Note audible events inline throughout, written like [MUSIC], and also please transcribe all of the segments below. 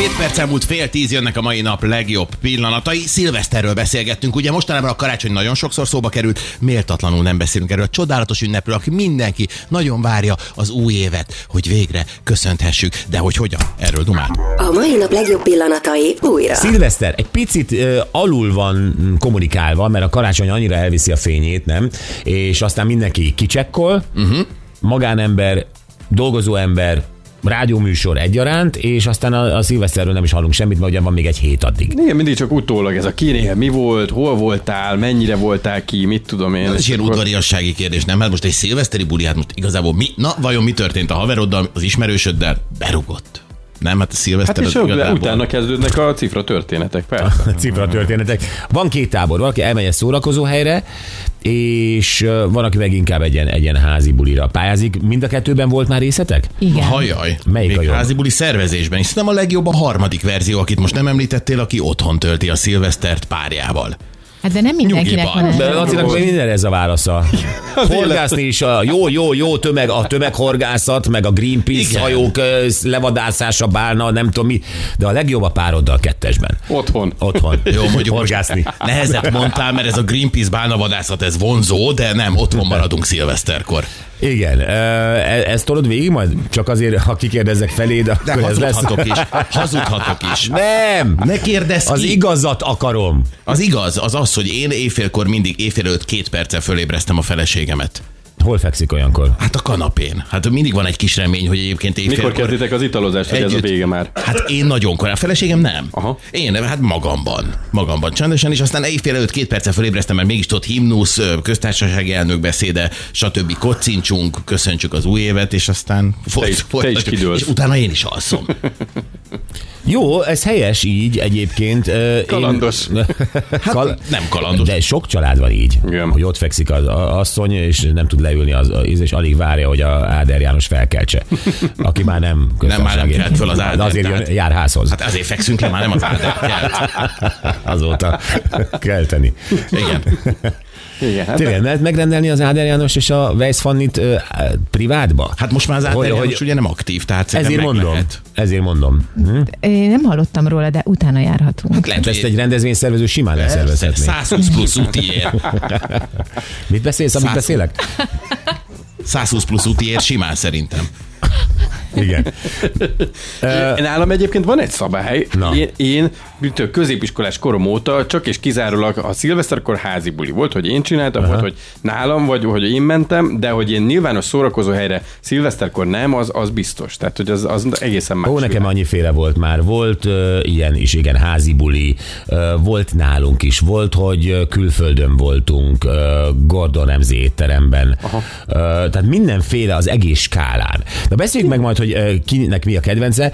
7 perc elmúlt fél tíz jönnek a mai nap legjobb pillanatai. Szilveszterről beszélgettünk. Ugye mostanában a karácsony nagyon sokszor szóba került, méltatlanul nem beszélünk erről a csodálatos ünnepről, aki mindenki nagyon várja az új évet, hogy végre köszönthessük. De hogy hogyan? Erről dumát. A mai nap legjobb pillanatai újra. Szilveszter egy picit uh, alul van mm, kommunikálva, mert a karácsony annyira elviszi a fényét, nem? És aztán mindenki kicsekkol, uh-huh. magánember, dolgozó ember, rádióműsor egyaránt, és aztán a, a szilveszterről nem is hallunk semmit, mert ugye van még egy hét addig. Igen, mindig csak utólag ez a kinél mi volt, hol voltál, mennyire voltál ki, mit tudom én. Ez is ilyen udvariassági kérdés, nem? Hát most egy szilveszteri buli, hát most igazából mi, na vajon mi történt a haveroddal, az ismerősöddel? Berugott. Nem, hát a Hát szilveszter és az ott, igazából... utána kezdődnek a cifra történetek, [LAUGHS] persze. Cifra történetek. Van két tábor, valaki elmegy egy szórakozó helyre, és van, aki meg inkább egy ilyen, egy ilyen házi bulira pályázik. Mind a kettőben volt már részletek? Igen. Hajaj, Melyik még a jobb? házi buli szervezésben. És szerintem a legjobb a harmadik verzió, akit most nem említettél, aki otthon tölti a szilvesztert párjával. Hát de nem mindenkinek Nyugiban. van De. Lacinak minden ez a válasza. [LAUGHS] Horgászni is, a jó, jó, jó tömeg, a tömeghorgászat, meg a Greenpeace Igen. hajók levadászása, bálna, nem tudom mi, de a legjobb a pároddal kettesben. Otthon. Otthon. [LAUGHS] Jó, mondjuk Horgászni. nehezet mondtál, mert ez a Greenpeace bálnavadászat, ez vonzó, de nem, otthon maradunk szilveszterkor. Igen, e- ezt tolod végig majd? Csak azért, ha kikérdezek feléd, De akkor ez lesz. hazudhatok is, hazudhatok is. Nem! Ne kérdezz Az ki. igazat akarom. Az igaz, az az, hogy én éjfélkor mindig éjfél előtt két perccel fölébreztem a feleségemet. Hol fekszik olyankor? Hát a kanapén. Hát mindig van egy kis remény, hogy egyébként Mikor éjfélkor... kezditek az italozást, hogy ez a vége már? Hát én nagyon korán, a feleségem nem. Aha. Én hát magamban. Magamban csendesen, és aztán éjfél előtt két perccel fölébreztem, mert mégis tudott himnusz, köztársasági elnök beszéde, stb. kocincsunk, köszöntsük az új évet, és aztán is- folyt, te is. És utána én is alszom. [LAUGHS] Jó, ez helyes így egyébként. Ö, én- Kalandos. [LAUGHS] Hát Kal- nem kalandos. De sok család van így, Igen. hogy ott fekszik az asszony, és nem tud leülni, az, és alig várja, hogy a Áder János felkeltse. [LAUGHS] Aki már nem Nem, már nem kelt föl az Áder, De azért tehát- jár házhoz. Hát ezért fekszünk le, már nem az kelt. [LAUGHS] Azóta kelteni. Igen. Igen, hát Tényleg, lehet megrendelni az Áder János és a Weiss Fannit ö, á, privátba? Hát most már az Áder Hogy- János hogy- ugye nem aktív, tehát Ezért mondom. Lehet. Ezért mondom. Hm? Én nem hallottam róla, de utána járhatunk. Lehet, Ezt hogy egy rendezvényszervező simán leszervezhetné. 120 plusz útiért. [LAUGHS] Mit beszélsz, amit Száz- beszélek? 120 plusz útiért simán szerintem. Igen. [LAUGHS] Nálam egyébként van egy szabály. Na. Én, én középiskolás korom óta csak és kizárólag a szilveszterkor házi buli volt, hogy én csináltam, volt, hogy nálam, vagy hogy én mentem, de hogy én nyilvános szórakozó helyre szilveszterkor nem, az, az biztos. Tehát, hogy az, az egészen más. Ó, nekem világ. annyiféle volt már. Volt uh, ilyen is, igen, házi buli, uh, volt nálunk is, volt, hogy ö, külföldön voltunk, uh, Gordon Ramsay étteremben. Uh, tehát mindenféle az egész skálán. De beszéljük meg majd, hogy kinek mi a kedvence.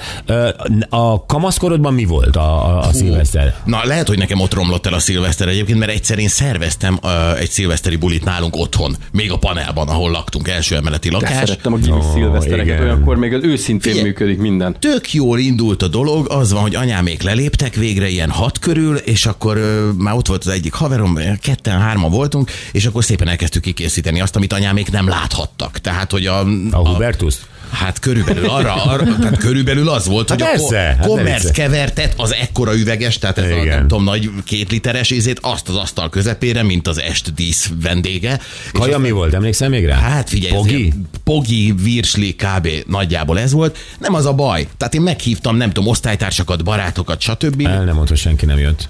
A kamaszkorodban mi volt a, a, a szilveszter? Na, lehet, hogy nekem ott romlott el a szilveszter egyébként, mert egyszer én szerveztem egy szilveszteri bulit nálunk otthon, még a panelban, ahol laktunk, első emeleti De lakás. szerettem a gimi szilvesztereket, igen. olyankor még az őszintén Figyelj. működik minden. Tök jól indult a dolog, az van, hogy anyámék leléptek végre ilyen hat körül, és akkor ö, már ott volt az egyik haverom, ketten, hárman voltunk, és akkor szépen elkezdtük kikészíteni azt, amit anyámék nem láthattak. Tehát, hogy a... A Hubertus? Hát körülbelül arra, arra tehát körülbelül az volt, Hát hogy persze, a hát kommerc viccelj. kevertet, az ekkora üveges, tehát ez a, Igen. nem tudom, nagy két literes ízét, azt az asztal közepére, mint az est dísz vendége. És Kaja mi volt? Emlékszel még rá? Hát figyelj, Pogi? Pogi? Virsli, kb. nagyjából ez volt. Nem az a baj. Tehát én meghívtam, nem tudom, osztálytársakat, barátokat, stb. El nem mondta, hogy senki nem jött.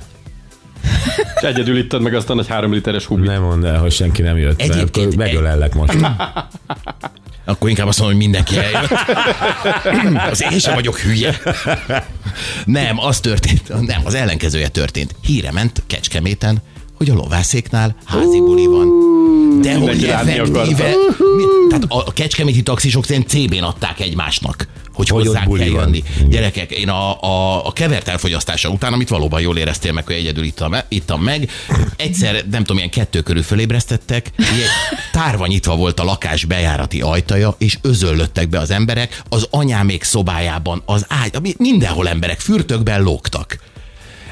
És egyedül ittad meg azt a nagy három literes hubit. Nem mondd el, hogy senki nem jött. mert Egyébként akkor megölellek most. [LAUGHS] Akkor inkább azt mondom, hogy mindenki eljött. az én sem vagyok hülye. Nem, az történt, nem, az ellenkezője történt. Híre ment Kecskeméten, hogy a lovászéknál házi buli van. De hogy effektíve, mi, tehát a kecskeméti taxisok szerint CB-n adták egymásnak, hogy, Hogy hozzá kell van. jönni. Igen. Gyerekek, én a, a, a kevert elfogyasztása után, amit valóban jól éreztél meg, hogy egyedül ittam, ittam meg, egyszer, nem tudom, ilyen kettő körül fölébresztettek, tárva nyitva volt a lakás bejárati ajtaja, és özöllöttek be az emberek, az anyámék szobájában, az ágy, mi- mindenhol emberek, fürtökben lógtak.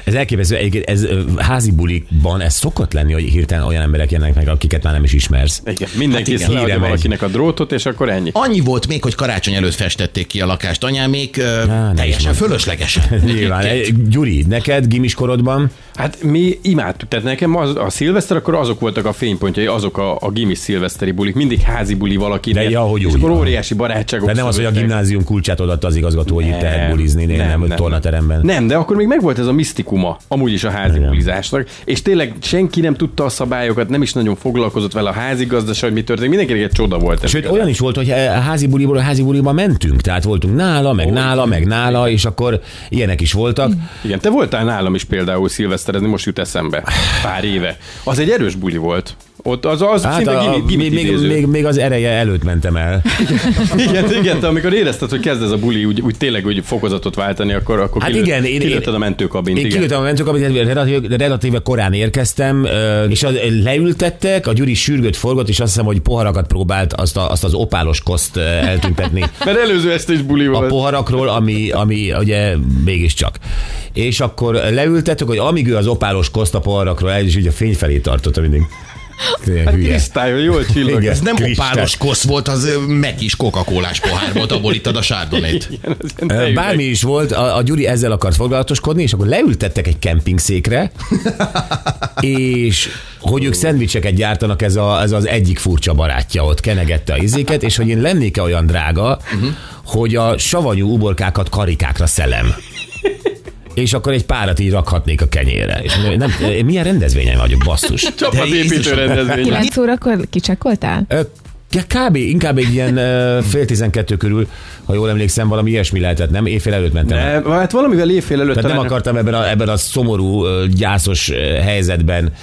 Ez elképesztő, egyébként ez ö, házi bulikban ez szokott lenni, hogy hirtelen olyan emberek jönnek meg, akiket már nem is ismersz. Igen, mindenki Hát igen, leadja híre megy. valakinek a drótot, és akkor ennyi. Annyi volt még, hogy karácsony előtt festették ki a lakást anyámék, ö, Á, teljesen is mondd. fölöslegesen. [LAUGHS] Nyilván. Egyébként. Gyuri, neked gimiskorodban Hát mi imádtuk, tehát nekem az, a szilveszter, akkor azok voltak a fénypontjai, azok a, a gimis szilveszteri bulik, mindig házi buli valaki. De ja, hogy és úgy akkor van. óriási barátságok. de nem az, hogy a gimnázium kulcsát odaadta az igazgató, hogy itt lehet bulizni, nem, nem, nem tornateremben. Nem, de akkor még megvolt ez a misztikuma, amúgy is a házi bulizásnak, és tényleg senki nem tudta a szabályokat, nem is nagyon foglalkozott vele a házigazdaság, hogy mi történik, mindenkinek egy csoda volt ez. Sőt, olyan is volt, hogy a házi buliból a házi buliba mentünk, tehát voltunk nála, meg nála, meg nála, és akkor ilyenek is voltak. Igen, te voltál nálam is például szilveszterezni, most jut eszembe. Pár éve. Az egy erős buli volt. Ott az, az Hát szinte a, gimi, gimi még, még, még, még, az ereje előtt mentem el. Igen, igen, te amikor érezted, hogy kezd ez a buli úgy, úgy tényleg úgy fokozatot váltani, akkor, akkor Hát igen, én- kilőtted a mentőkabint. Én igen. kilőttem a mentőkabinetbe, relatíve, relatíve korán érkeztem, és az, leültettek, a Gyuri sürgött forgott, és azt hiszem, hogy poharakat próbált azt, a, azt az opálos koszt eltüntetni [LAUGHS] Mert előző este is buli a volt. poharakról, ami, ami ugye mégiscsak. És akkor leültettük, hogy amíg ő az opálos koszt a poharakról, el is így a fény felé tartotta mindig. Hát hülye. Krisztályon jól [LAUGHS] csillog. Igen. Ez nem Kristály. opálos kosz volt, az meg is coca pohár volt, abból ittad a sárdonét. [LAUGHS] Igen. Bármi is volt, a, a Gyuri ezzel akart foglalatoskodni, és akkor leültettek egy kempingszékre, [LAUGHS] és hogy ők szendvicseket gyártanak, ez, a, ez az egyik furcsa barátja ott kenegette a izéket, és hogy én lennék-e olyan drága, hogy a savanyú uborkákat karikákra szelem. És akkor egy párat így rakhatnék a kenyére. És mondom, nem, milyen rendezvényen vagyok, basszus. [LAUGHS] Csapatépítő rendezvény. 9 órakor kicsekkoltál? Ö, Kb. inkább egy ilyen fél tizenkettő körül, ha jól emlékszem, valami ilyesmi lehetett, nem? Éjfél előtt mentem. De, hát valamivel évfél előtt Tehát nem akartam ebben a, ebben a szomorú, gyászos helyzetben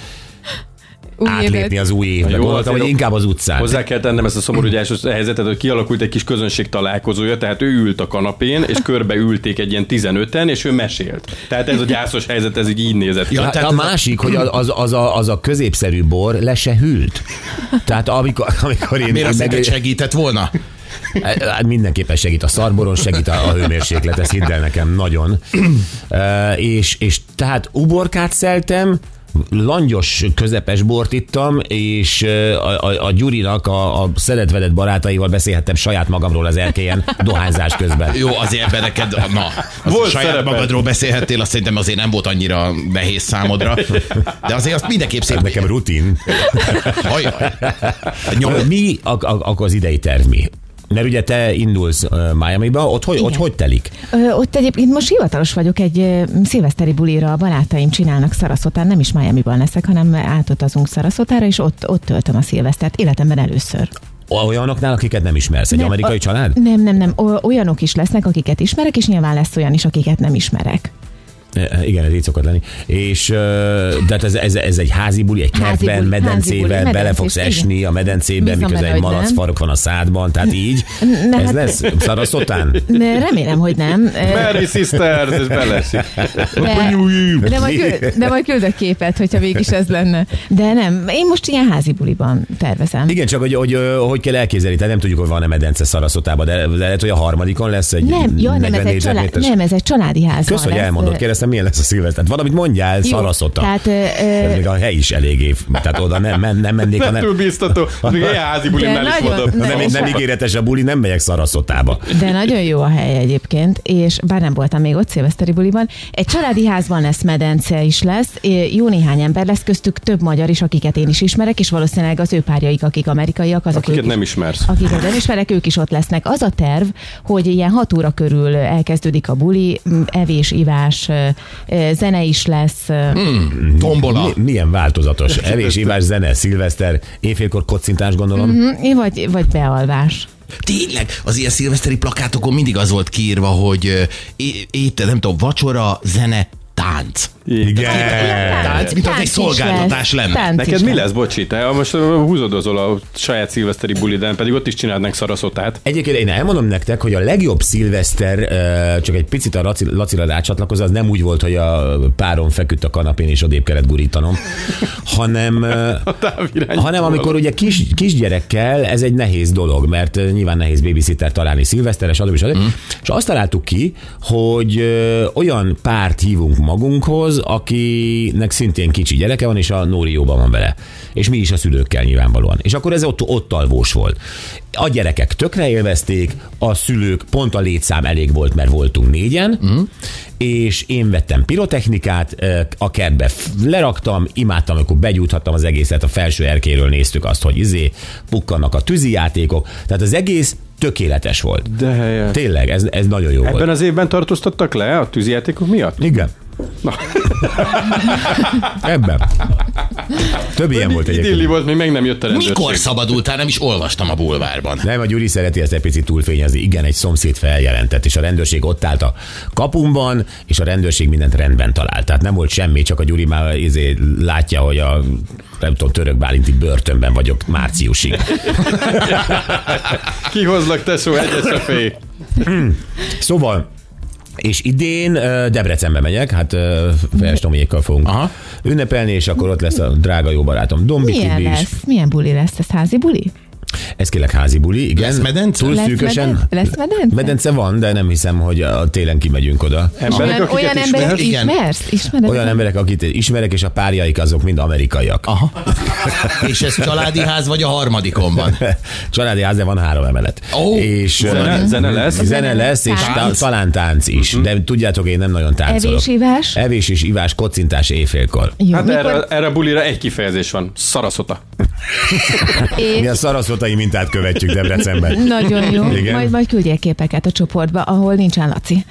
Új átlépni évet. az új évbe. Jó, Gondoltam, hogy inkább az utcán. Hozzá kell tennem ezt a szomorú gyászos helyzetet, hogy kialakult egy kis közönség találkozója, tehát ő ült a kanapén, és körbe ülték egy ilyen 15-en, és ő mesélt. Tehát ez a gyászos helyzet, ez így, így nézett ki. Ja, tehát a ez a- másik, hogy az, az, az, a, az a középszerű bor le se hűlt. Tehát amikor, amikor én, Miért én meg, segített volna? Hát mindenképpen segít a szarboron, segít a, a hőmérséklet, ez hidd el nekem nagyon. E, és, és tehát uborkát szeltem, langyos, közepes bort ittam, és a, a, a Gyurinak a, a szeretvedett barátaival beszélhettem saját magamról az erkélyen dohányzás közben. Jó, azért ebben neked, na, az Volt saját szereped. magadról beszélhettél, azt szerintem azért nem volt annyira nehéz számodra, de azért azt mindenképp szép. Ez nekem rutin. Ajaj. Mi a, a, akkor az idei terv mi? Mert ugye te indulsz Miami-ba, ott hogy, ott hogy telik? Ö, ott egyébként most hivatalos vagyok, egy szilveszteri bulira a barátaim csinálnak Szaraszotán, nem is Miami-ban leszek, hanem átutazunk Szaraszotára, és ott, ott töltöm a szilvesztert, életemben először. Olyanoknál, akiket nem ismersz, egy Nem, amerikai a- család? Nem, nem, nem. Olyanok is lesznek, akiket ismerek, és nyilván lesz olyan is, akiket nem ismerek. E, Igen, ez így szokott lenni. És de hát ez, ez, ez egy házi buli, egy Házi kertben, házi medencével, buli, bele fogsz igen. esni a medencébe, Bízom miközben egy hogy malac nem. farok van a szádban, tehát így. Ne, ez hát- lesz szaraszotán? De remélem, hogy nem. [LAUGHS] Ö, Merry Sisters, és belesik. De, de, majd küld, de majd küldök képet, hogyha mégis ez lenne. De nem, én most ilyen házi buliban tervezem. Igen, csak hogy, hogy, hogy, kell elképzelni, tehát nem tudjuk, hogy van-e medence szaraszotában, de de lehet, hogy a harmadikon lesz egy Nem, ja, nem, 40 ez egy, család, nem, ez egy családi ház. Kösz, hogy elmondod, kérdeztem, milyen lesz a szilveszter. Tehát valamit mondjál, Jó, szaraszota. Tehát, ö, Ez ö, még a hely is eléggé, tehát oda nem, nem, nem mennék, Nem túl biztató. Még ilyen házi bulimnál De is nagyon-. Nem, Nem, ígéretes a buli, nem megyek szaraszotába. de nagyon jó a hely egyébként, és bár nem voltam még ott szilveszteri buliban, egy családi házban lesz medence is lesz, jó néhány ember lesz, köztük több magyar is, akiket én is ismerek, és valószínűleg az ő párjaik, akik amerikaiak, azok Akiket ők nem is, ismersz. akiket nem ismerek, ők is ott lesznek. Az a terv, hogy ilyen 6 óra körül elkezdődik a buli, evés, ivás, zene is lesz. ö, tombola. Mi, milyen változatos. [LAUGHS] Evés, ivás, zene, szilveszter, éjfélkor kocintás gondolom. Mhm, Vagy, vagy bealvás. Tényleg, az ilyen szilveszteri plakátokon mindig az volt kiírva, hogy é- étel, nem tudom, vacsora, zene, tánc. Igen. Tánc, mint az egy szolgáltatás lesz. lenne. Tánc Neked mi lesz, bocsi? Te most húzodozol a saját szilveszteri buliden, pedig ott is csinálnak szaraszotát. Egyébként én elmondom nektek, hogy a legjobb szilveszter, ö, csak egy picit a Laci- Lacira rácsatlakozva, az nem úgy volt, hogy a párom feküdt a kanapén és odébb kellett gurítanom, hanem, [LAUGHS] hanem amikor ugye kis, kisgyerekkel ez egy nehéz dolog, mert nyilván nehéz babysitter találni szilveszteres, stb. stb. Mm. És azt találtuk ki, hogy olyan párt hívunk magunkhoz, Nórihoz, akinek szintén kicsi gyereke van, és a Nóri jóban van vele. És mi is a szülőkkel nyilvánvalóan. És akkor ez ott, ott alvós volt. A gyerekek tökre élvezték, a szülők pont a létszám elég volt, mert voltunk négyen, mm. és én vettem pirotechnikát, a kertbe leraktam, imádtam, amikor begyújthattam az egészet, a felső erkéről néztük azt, hogy izé, pukkannak a tűzijátékok, tehát az egész tökéletes volt. De helyes. Tényleg, ez, ez nagyon jó Ebben volt. az évben tartóztattak le a tűzijátékok miatt? Igen. Na. [LAUGHS] Ebben. Több ilyen volt Idilli egyébként. volt, még meg nem jött a rendőrség. Mikor szabadultál? Nem is olvastam a bulvárban. Nem, a Gyuri szereti ezt egy picit túlfényezni. Igen, egy szomszéd feljelentett, és a rendőrség ott állt a kapumban, és a rendőrség mindent rendben talált. Tehát nem volt semmi, csak a Gyuri már izé látja, hogy a nem tudom, török bálinti börtönben vagyok márciusig. [LAUGHS] Kihozlak, tesó, egyes a fé. Szóval, és idén Debrecenbe megyek, hát Fejes Tomiékkal fogunk Aha. ünnepelni, és akkor ott lesz a drága jó barátom Dombi Milyen Tibi is. lesz? Milyen buli lesz? Ez házi buli? Ez kérlek házi buli, igen. Lesz medence? Túl Lesz szűkösen. meden- lesz medence? Medence van, de nem hiszem, hogy a télen kimegyünk oda. Emberek, olyan, olyan emberek ismersz? Igen. ismersz? Ismered? Olyan emberek, akit ismerek, és a párjaik azok mind amerikaiak. Aha. [LAUGHS] És ez családi ház vagy a harmadikon van? [LAUGHS] Családi ház, de van három emelet. Ó, és Zene, zene lesz? Zene lesz, és Tánc. tá- talán tánc is. De tudjátok, én nem nagyon táncolok. Evés, ivás? Evés és ivás, kocintás éjfélkor. Jó, Hát mikor- erre, erre a bulira egy kifejezés van. Szaraszota. És- Mi a szaraszotai mintát követjük Debrecenben. Nagyon jó. Igen. Majd, majd küldjél képeket a csoportba, ahol nincsen Laci.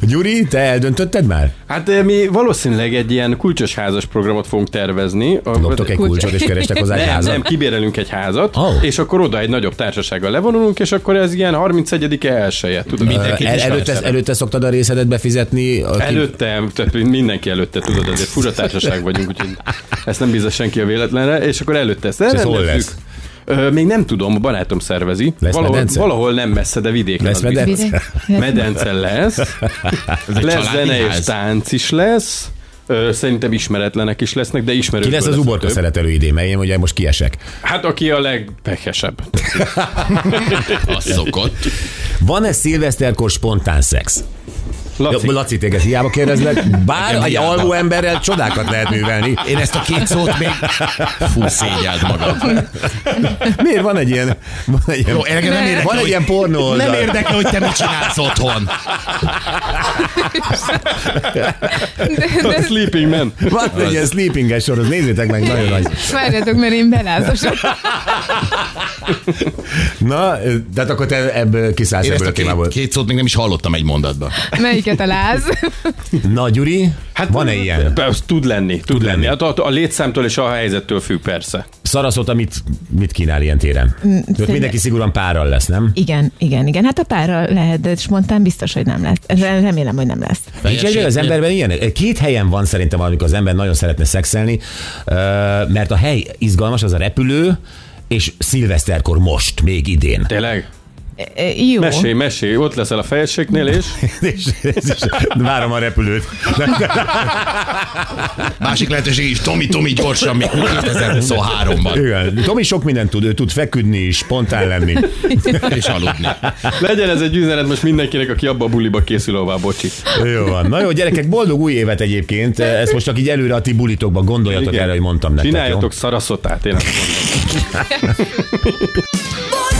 Gyuri, te eldöntötted már? Hát eh, mi valószínűleg egy ilyen kulcsos házas programot fogunk tervezni. Loptok egy kulcsot, és kerestek hozzá egy nem, házat? nem, kibérelünk egy házat, Ó. és akkor oda egy nagyobb társasággal levonulunk, és akkor ez ilyen 31-e elsője. Tudod, el, előtte, előtte szoktad a részedet befizetni? Aki... Előtte, tehát mindenki előtte, tudod, ezért fura társaság vagyunk, úgyhogy ezt nem bízza senki a véletlenre, és akkor előtte ezt ez hol elrendezzük. lesz? Ö, még nem tudom, a barátom szervezi. Lesz valahol, medence? valahol nem messze, de vidéken. Lesz medence? Medence lesz. lesz zene és tánc is lesz. Ö, szerintem ismeretlenek is lesznek, de ismerők. Ki lesz az uborka szeretelő idén, mert én ugye most kiesek. Hát aki a legpekesebb. [LAUGHS] Az szokott. Van-e szilveszterkor spontán szex? Laci, Laci, Laci téged hiába kérdezlek, bár egy alvó emberrel csodákat lehet művelni. Én ezt a két szót még... Fú, szégyeld magad. Miért van egy ilyen, van egy ilyen, Jó, nem érdekel, van egy hogy- ilyen pornó oldal. Nem érdekel, hogy te mit csinálsz otthon. a Sleeping Man. Van egy ilyen sleepinges sorozat, nézzétek meg, nagyon nagy. Várjatok, mert én belázosok. Na, tehát akkor te ebből kiszállsz ebből a a két, témából. két szót még nem is hallottam egy mondatban. Melyiket a láz? [LAUGHS] Na, Gyuri, hát van-e ilyen? Tud lenni, tud, tud lenni. lenni. Hát a, a létszámtól és a helyzettől függ persze. Szaraszota mit, mit kínál ilyen téren? Mm, mindenki szigorúan párral lesz, nem? Igen, igen, igen. Hát a párral lehet, de spontán biztos, hogy nem lesz. Remélem, hogy nem lesz. Nincs egy az emberben ilyen? Két helyen van szerintem, amikor az ember nagyon szeretne szexelni, mert a hely izgalmas, az a repülő, és szilveszterkor most, még idén. Tényleg? Jó. Mesélj, mesélj, ott leszel a fejességnél, és [LAUGHS] és, és, és várom a repülőt. Másik lehetőség is, Tomi, Tomi, gyorsan, még 2023-ban. Igen. Tomi sok mindent tud, ő tud feküdni is, spontán lenni. És aludni. legyen ez egy üzenet most mindenkinek, aki abba a buliba készül, ahová, bocsi. Jó van. Na jó, gyerekek, boldog új évet egyébként. Ezt most csak így előre a ti bulitokba gondoljatok Igen. erre, hogy mondtam nektek. Csináljatok szaraszotát, én azt mondom. [LAUGHS]